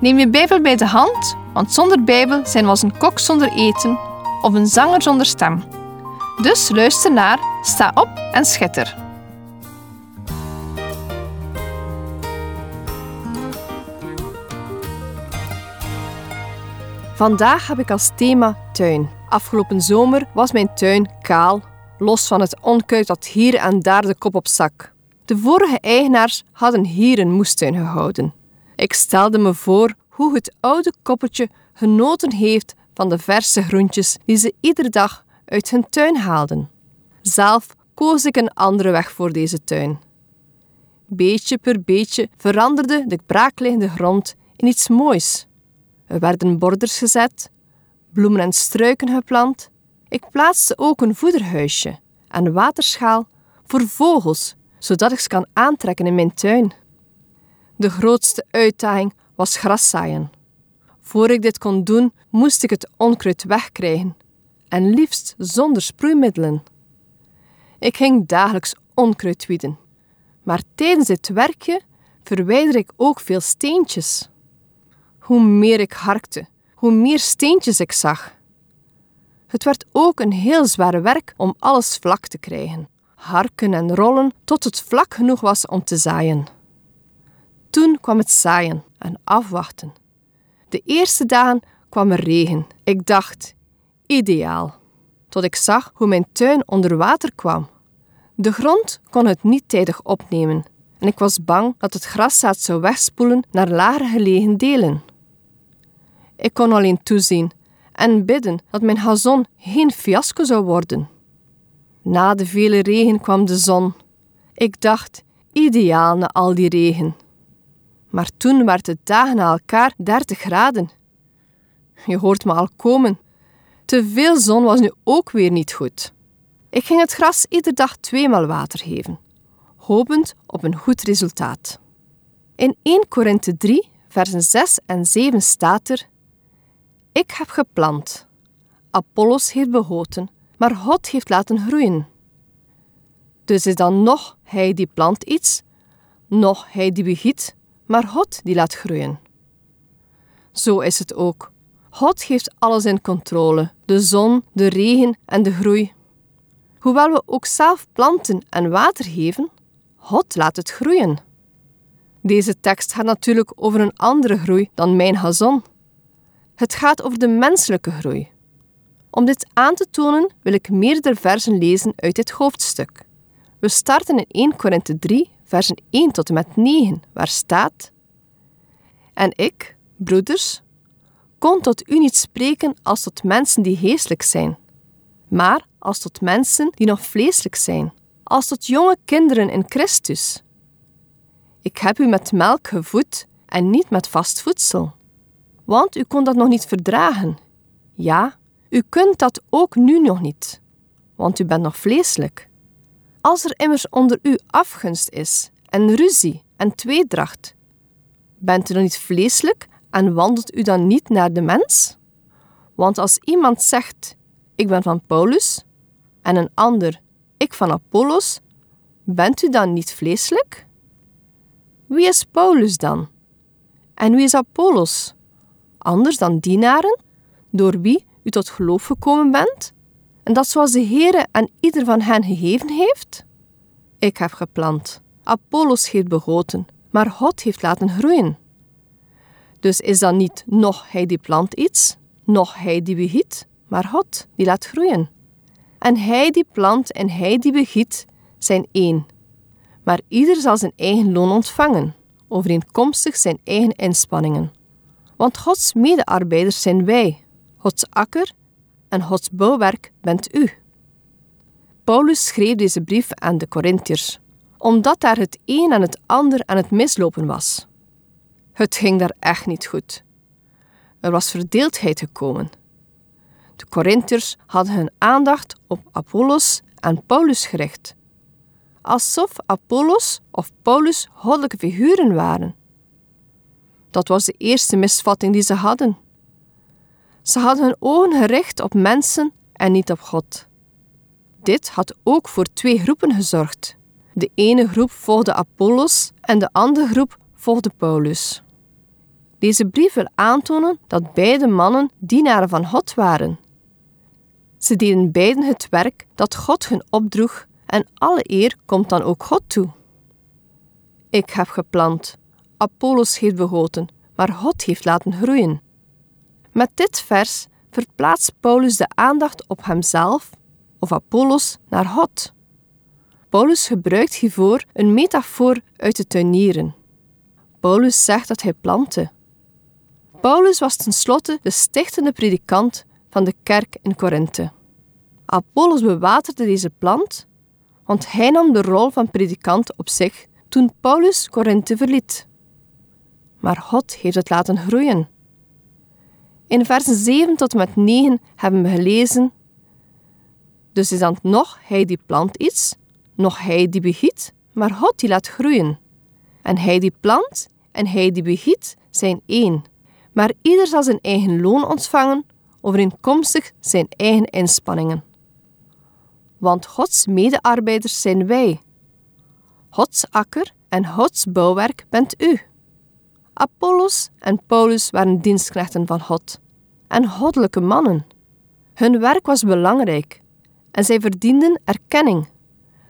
Neem je Bijbel bij de hand, want zonder Bijbel zijn we als een kok zonder eten of een zanger zonder stem. Dus luister naar, sta op en schitter. Vandaag heb ik als thema tuin. Afgelopen zomer was mijn tuin kaal, los van het onkruid dat hier en daar de kop op zak. De vorige eigenaars hadden hier een moestuin gehouden. Ik stelde me voor hoe het oude koppeltje genoten heeft van de verse groentjes die ze iedere dag uit hun tuin haalden. Zelf koos ik een andere weg voor deze tuin. Beetje per beetje veranderde de braakliggende grond in iets moois. Er werden borders gezet, bloemen en struiken geplant. Ik plaatste ook een voederhuisje en waterschaal voor vogels, zodat ik ze kan aantrekken in mijn tuin. De grootste uitdaging was graszaaien. Voor ik dit kon doen, moest ik het onkruid wegkrijgen, en liefst zonder sproeimiddelen. Ik ging dagelijks onkruid wieden, maar tijdens dit werkje verwijder ik ook veel steentjes. Hoe meer ik harkte, hoe meer steentjes ik zag. Het werd ook een heel zwaar werk om alles vlak te krijgen. Harken en rollen tot het vlak genoeg was om te zaaien. Toen kwam het zaaien en afwachten. De eerste dagen kwam er regen. Ik dacht, ideaal. Tot ik zag hoe mijn tuin onder water kwam. De grond kon het niet tijdig opnemen en ik was bang dat het graszaad zou wegspoelen naar lager gelegen delen. Ik kon alleen toezien en bidden dat mijn gazon geen fiasco zou worden. Na de vele regen kwam de zon. Ik dacht, ideaal na al die regen. Maar toen werd het dagen na elkaar 30 graden. Je hoort me al komen. Te veel zon was nu ook weer niet goed. Ik ging het gras iedere dag tweemaal water geven, hopend op een goed resultaat. In 1 Korinthe 3, versen 6 en 7 staat er: Ik heb geplant, Apollos heeft behoten, maar God heeft laten groeien. Dus is dan nog hij die plant iets, nog hij die begiet, maar God die laat groeien. Zo is het ook. God heeft alles in controle: de zon, de regen en de groei. Hoewel we ook zelf planten en water geven, God laat het groeien. Deze tekst gaat natuurlijk over een andere groei dan mijn gazon. Het gaat over de menselijke groei. Om dit aan te tonen wil ik meerdere versen lezen uit dit hoofdstuk. We starten in 1 Korinthe 3, versen 1 tot en met 9, waar staat: En ik, broeders, kon tot u niet spreken als tot mensen die geestelijk zijn, maar als tot mensen die nog vleeselijk zijn, als tot jonge kinderen in Christus. Ik heb u met melk gevoed en niet met vast voedsel, want u kon dat nog niet verdragen. Ja, u kunt dat ook nu nog niet, want u bent nog vleeselijk. Als er immers onder u afgunst is, en ruzie en tweedracht, bent u dan niet vleeselijk en wandelt u dan niet naar de mens? Want als iemand zegt: Ik ben van Paulus, en een ander: Ik van Apollos, bent u dan niet vleeselijk? Wie is Paulus dan? En wie is Apollos? Anders dan dienaren, door wie u tot geloof gekomen bent? En dat zoals de Heere aan ieder van hen gegeven heeft? Ik heb geplant, Apollos heeft begoten, maar God heeft laten groeien. Dus is dan niet nog hij die plant iets, nog hij die begiet, maar God die laat groeien. En hij die plant en hij die begiet zijn één. Maar ieder zal zijn eigen loon ontvangen, overeenkomstig zijn eigen inspanningen. Want Gods medearbeiders zijn wij, Gods akker en Gods bouwwerk bent u. Paulus schreef deze brief aan de Corinthiërs, omdat daar het een en het ander aan het mislopen was. Het ging daar echt niet goed. Er was verdeeldheid gekomen. De Corinthiërs hadden hun aandacht op Apollos en Paulus gericht. Alsof Apollos of Paulus goddelijke figuren waren. Dat was de eerste misvatting die ze hadden. Ze hadden hun ogen gericht op mensen en niet op God. Dit had ook voor twee groepen gezorgd. De ene groep volgde Apollos en de andere groep volgde Paulus. Deze brief wil aantonen dat beide mannen dienaren van God waren. Ze deden beiden het werk dat God hun opdroeg en alle eer komt dan ook God toe. Ik heb geplant, Apollos heeft begoten, maar God heeft laten groeien. Met dit vers verplaatst Paulus de aandacht op hemzelf of Apollos naar God. Paulus gebruikt hiervoor een metafoor uit de tuinieren. Paulus zegt dat hij plantte. Paulus was tenslotte de stichtende predikant van de kerk in Korinthe. Apollos bewaterde deze plant, want hij nam de rol van predikant op zich toen Paulus Korinthe verliet. Maar God heeft het laten groeien. In versen 7 tot en met 9 hebben we gelezen: Dus is dan nog hij die plant iets, nog hij die begiet, maar God die laat groeien. En hij die plant en hij die begiet zijn één. Maar ieder zal zijn eigen loon ontvangen, overeenkomstig zijn eigen inspanningen. Want Gods medearbeiders zijn wij. Gods akker en Gods bouwwerk bent u. Apollos en Paulus waren dienstknechten van God en goddelijke mannen. Hun werk was belangrijk en zij verdienden erkenning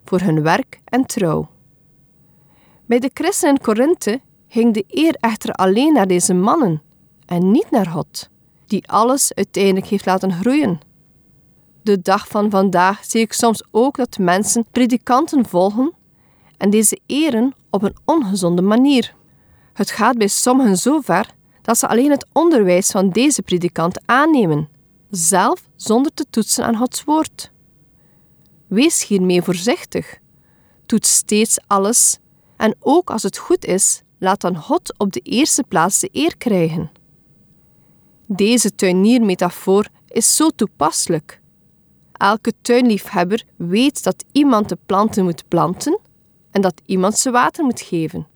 voor hun werk en trouw. Bij de christenen in Korinthe ging de eer echter alleen naar deze mannen en niet naar God, die alles uiteindelijk heeft laten groeien. De dag van vandaag zie ik soms ook dat mensen predikanten volgen en deze eren op een ongezonde manier. Het gaat bij sommigen zo ver dat ze alleen het onderwijs van deze predikant aannemen, zelf zonder te toetsen aan Gods woord. Wees hiermee voorzichtig. Toets steeds alles en ook als het goed is, laat dan God op de eerste plaats de eer krijgen. Deze tuiniermetafoor is zo toepasselijk. Elke tuinliefhebber weet dat iemand de planten moet planten en dat iemand ze water moet geven.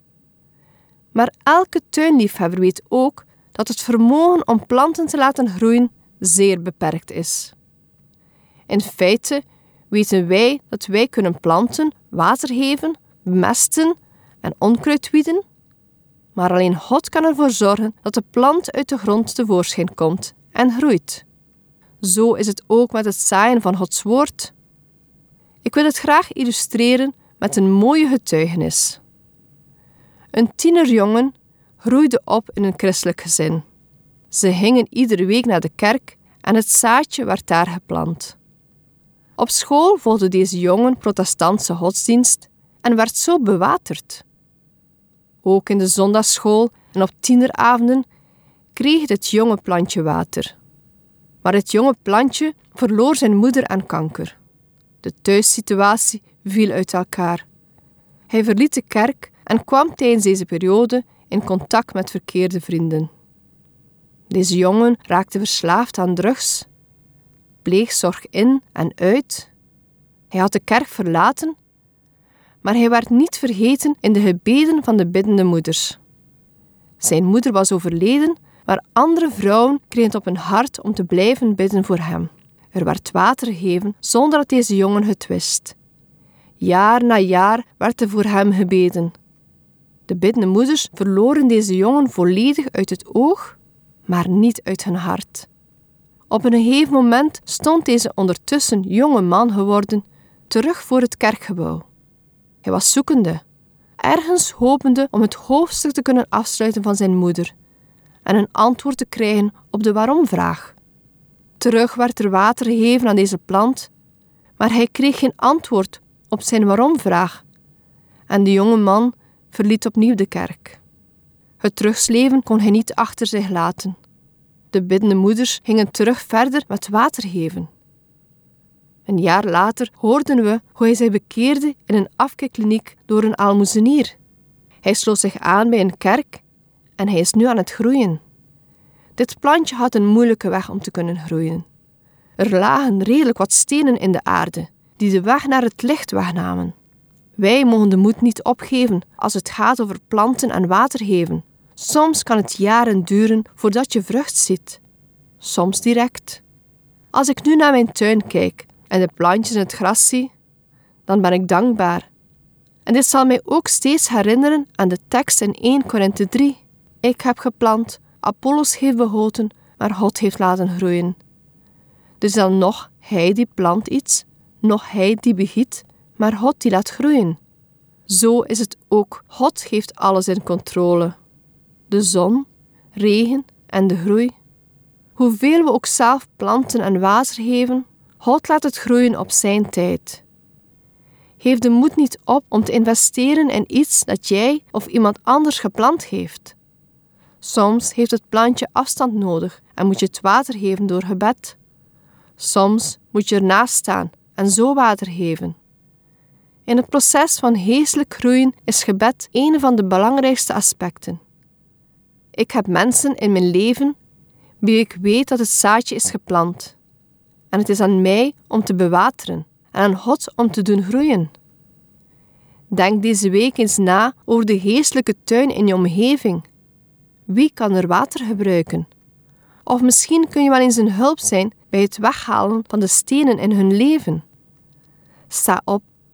Maar elke tuinliefhebber weet ook dat het vermogen om planten te laten groeien zeer beperkt is. In feite weten wij dat wij kunnen planten, water geven, bemesten en onkruid wieden, maar alleen God kan ervoor zorgen dat de plant uit de grond tevoorschijn komt en groeit. Zo is het ook met het zaaien van Gods woord. Ik wil het graag illustreren met een mooie getuigenis. Een tienerjongen groeide op in een christelijk gezin. Ze gingen iedere week naar de kerk en het zaadje werd daar geplant. Op school volgde deze jongen protestantse godsdienst en werd zo bewaterd. Ook in de zondagsschool en op tieneravonden kreeg het jonge plantje water. Maar het jonge plantje verloor zijn moeder aan kanker. De thuissituatie viel uit elkaar. Hij verliet de kerk en kwam tijdens deze periode in contact met verkeerde vrienden. Deze jongen raakte verslaafd aan drugs, pleegzorg in en uit. Hij had de kerk verlaten, maar hij werd niet vergeten in de gebeden van de biddende moeders. Zijn moeder was overleden, maar andere vrouwen kregen het op hun hart om te blijven bidden voor hem. Er werd water gegeven zonder dat deze jongen het wist. Jaar na jaar werd er voor hem gebeden. De biddende moeders verloren deze jongen volledig uit het oog, maar niet uit hun hart. Op een gegeven moment stond deze ondertussen jonge man geworden terug voor het kerkgebouw. Hij was zoekende, ergens hopende om het hoofdstuk te kunnen afsluiten van zijn moeder en een antwoord te krijgen op de waarom-vraag. Terug werd er water gegeven aan deze plant, maar hij kreeg geen antwoord op zijn waarom-vraag. En de jonge man verliet opnieuw de kerk. Het terugsleven kon hij niet achter zich laten. De biddende moeders gingen terug verder met water geven. Een jaar later hoorden we hoe hij zich bekeerde in een afkeerkliniek door een aalmoezenier. Hij sloot zich aan bij een kerk en hij is nu aan het groeien. Dit plantje had een moeilijke weg om te kunnen groeien. Er lagen redelijk wat stenen in de aarde, die de weg naar het licht wegnamen. Wij mogen de moed niet opgeven als het gaat over planten en water geven. Soms kan het jaren duren voordat je vrucht ziet, soms direct. Als ik nu naar mijn tuin kijk en de plantjes en het gras zie, dan ben ik dankbaar. En dit zal mij ook steeds herinneren aan de tekst in 1 Korinthe 3. Ik heb geplant, Apollos heeft behoten, maar God heeft laten groeien. Dus dan nog hij die plant iets, nog hij die begiet, maar God die laat groeien. Zo is het ook. God heeft alles in controle. De zon, regen en de groei. Hoeveel we ook zelf planten en water geven, God laat het groeien op zijn tijd. Geef de moed niet op om te investeren in iets dat jij of iemand anders geplant heeft. Soms heeft het plantje afstand nodig en moet je het water geven door gebed. Soms moet je ernaast staan en zo water geven. In het proces van geestelijk groeien is gebed een van de belangrijkste aspecten. Ik heb mensen in mijn leven wie ik weet dat het zaadje is geplant. En het is aan mij om te bewateren en aan God om te doen groeien. Denk deze week eens na over de geestelijke tuin in je omgeving. Wie kan er water gebruiken? Of misschien kun je wel eens een hulp zijn bij het weghalen van de stenen in hun leven. Sta op,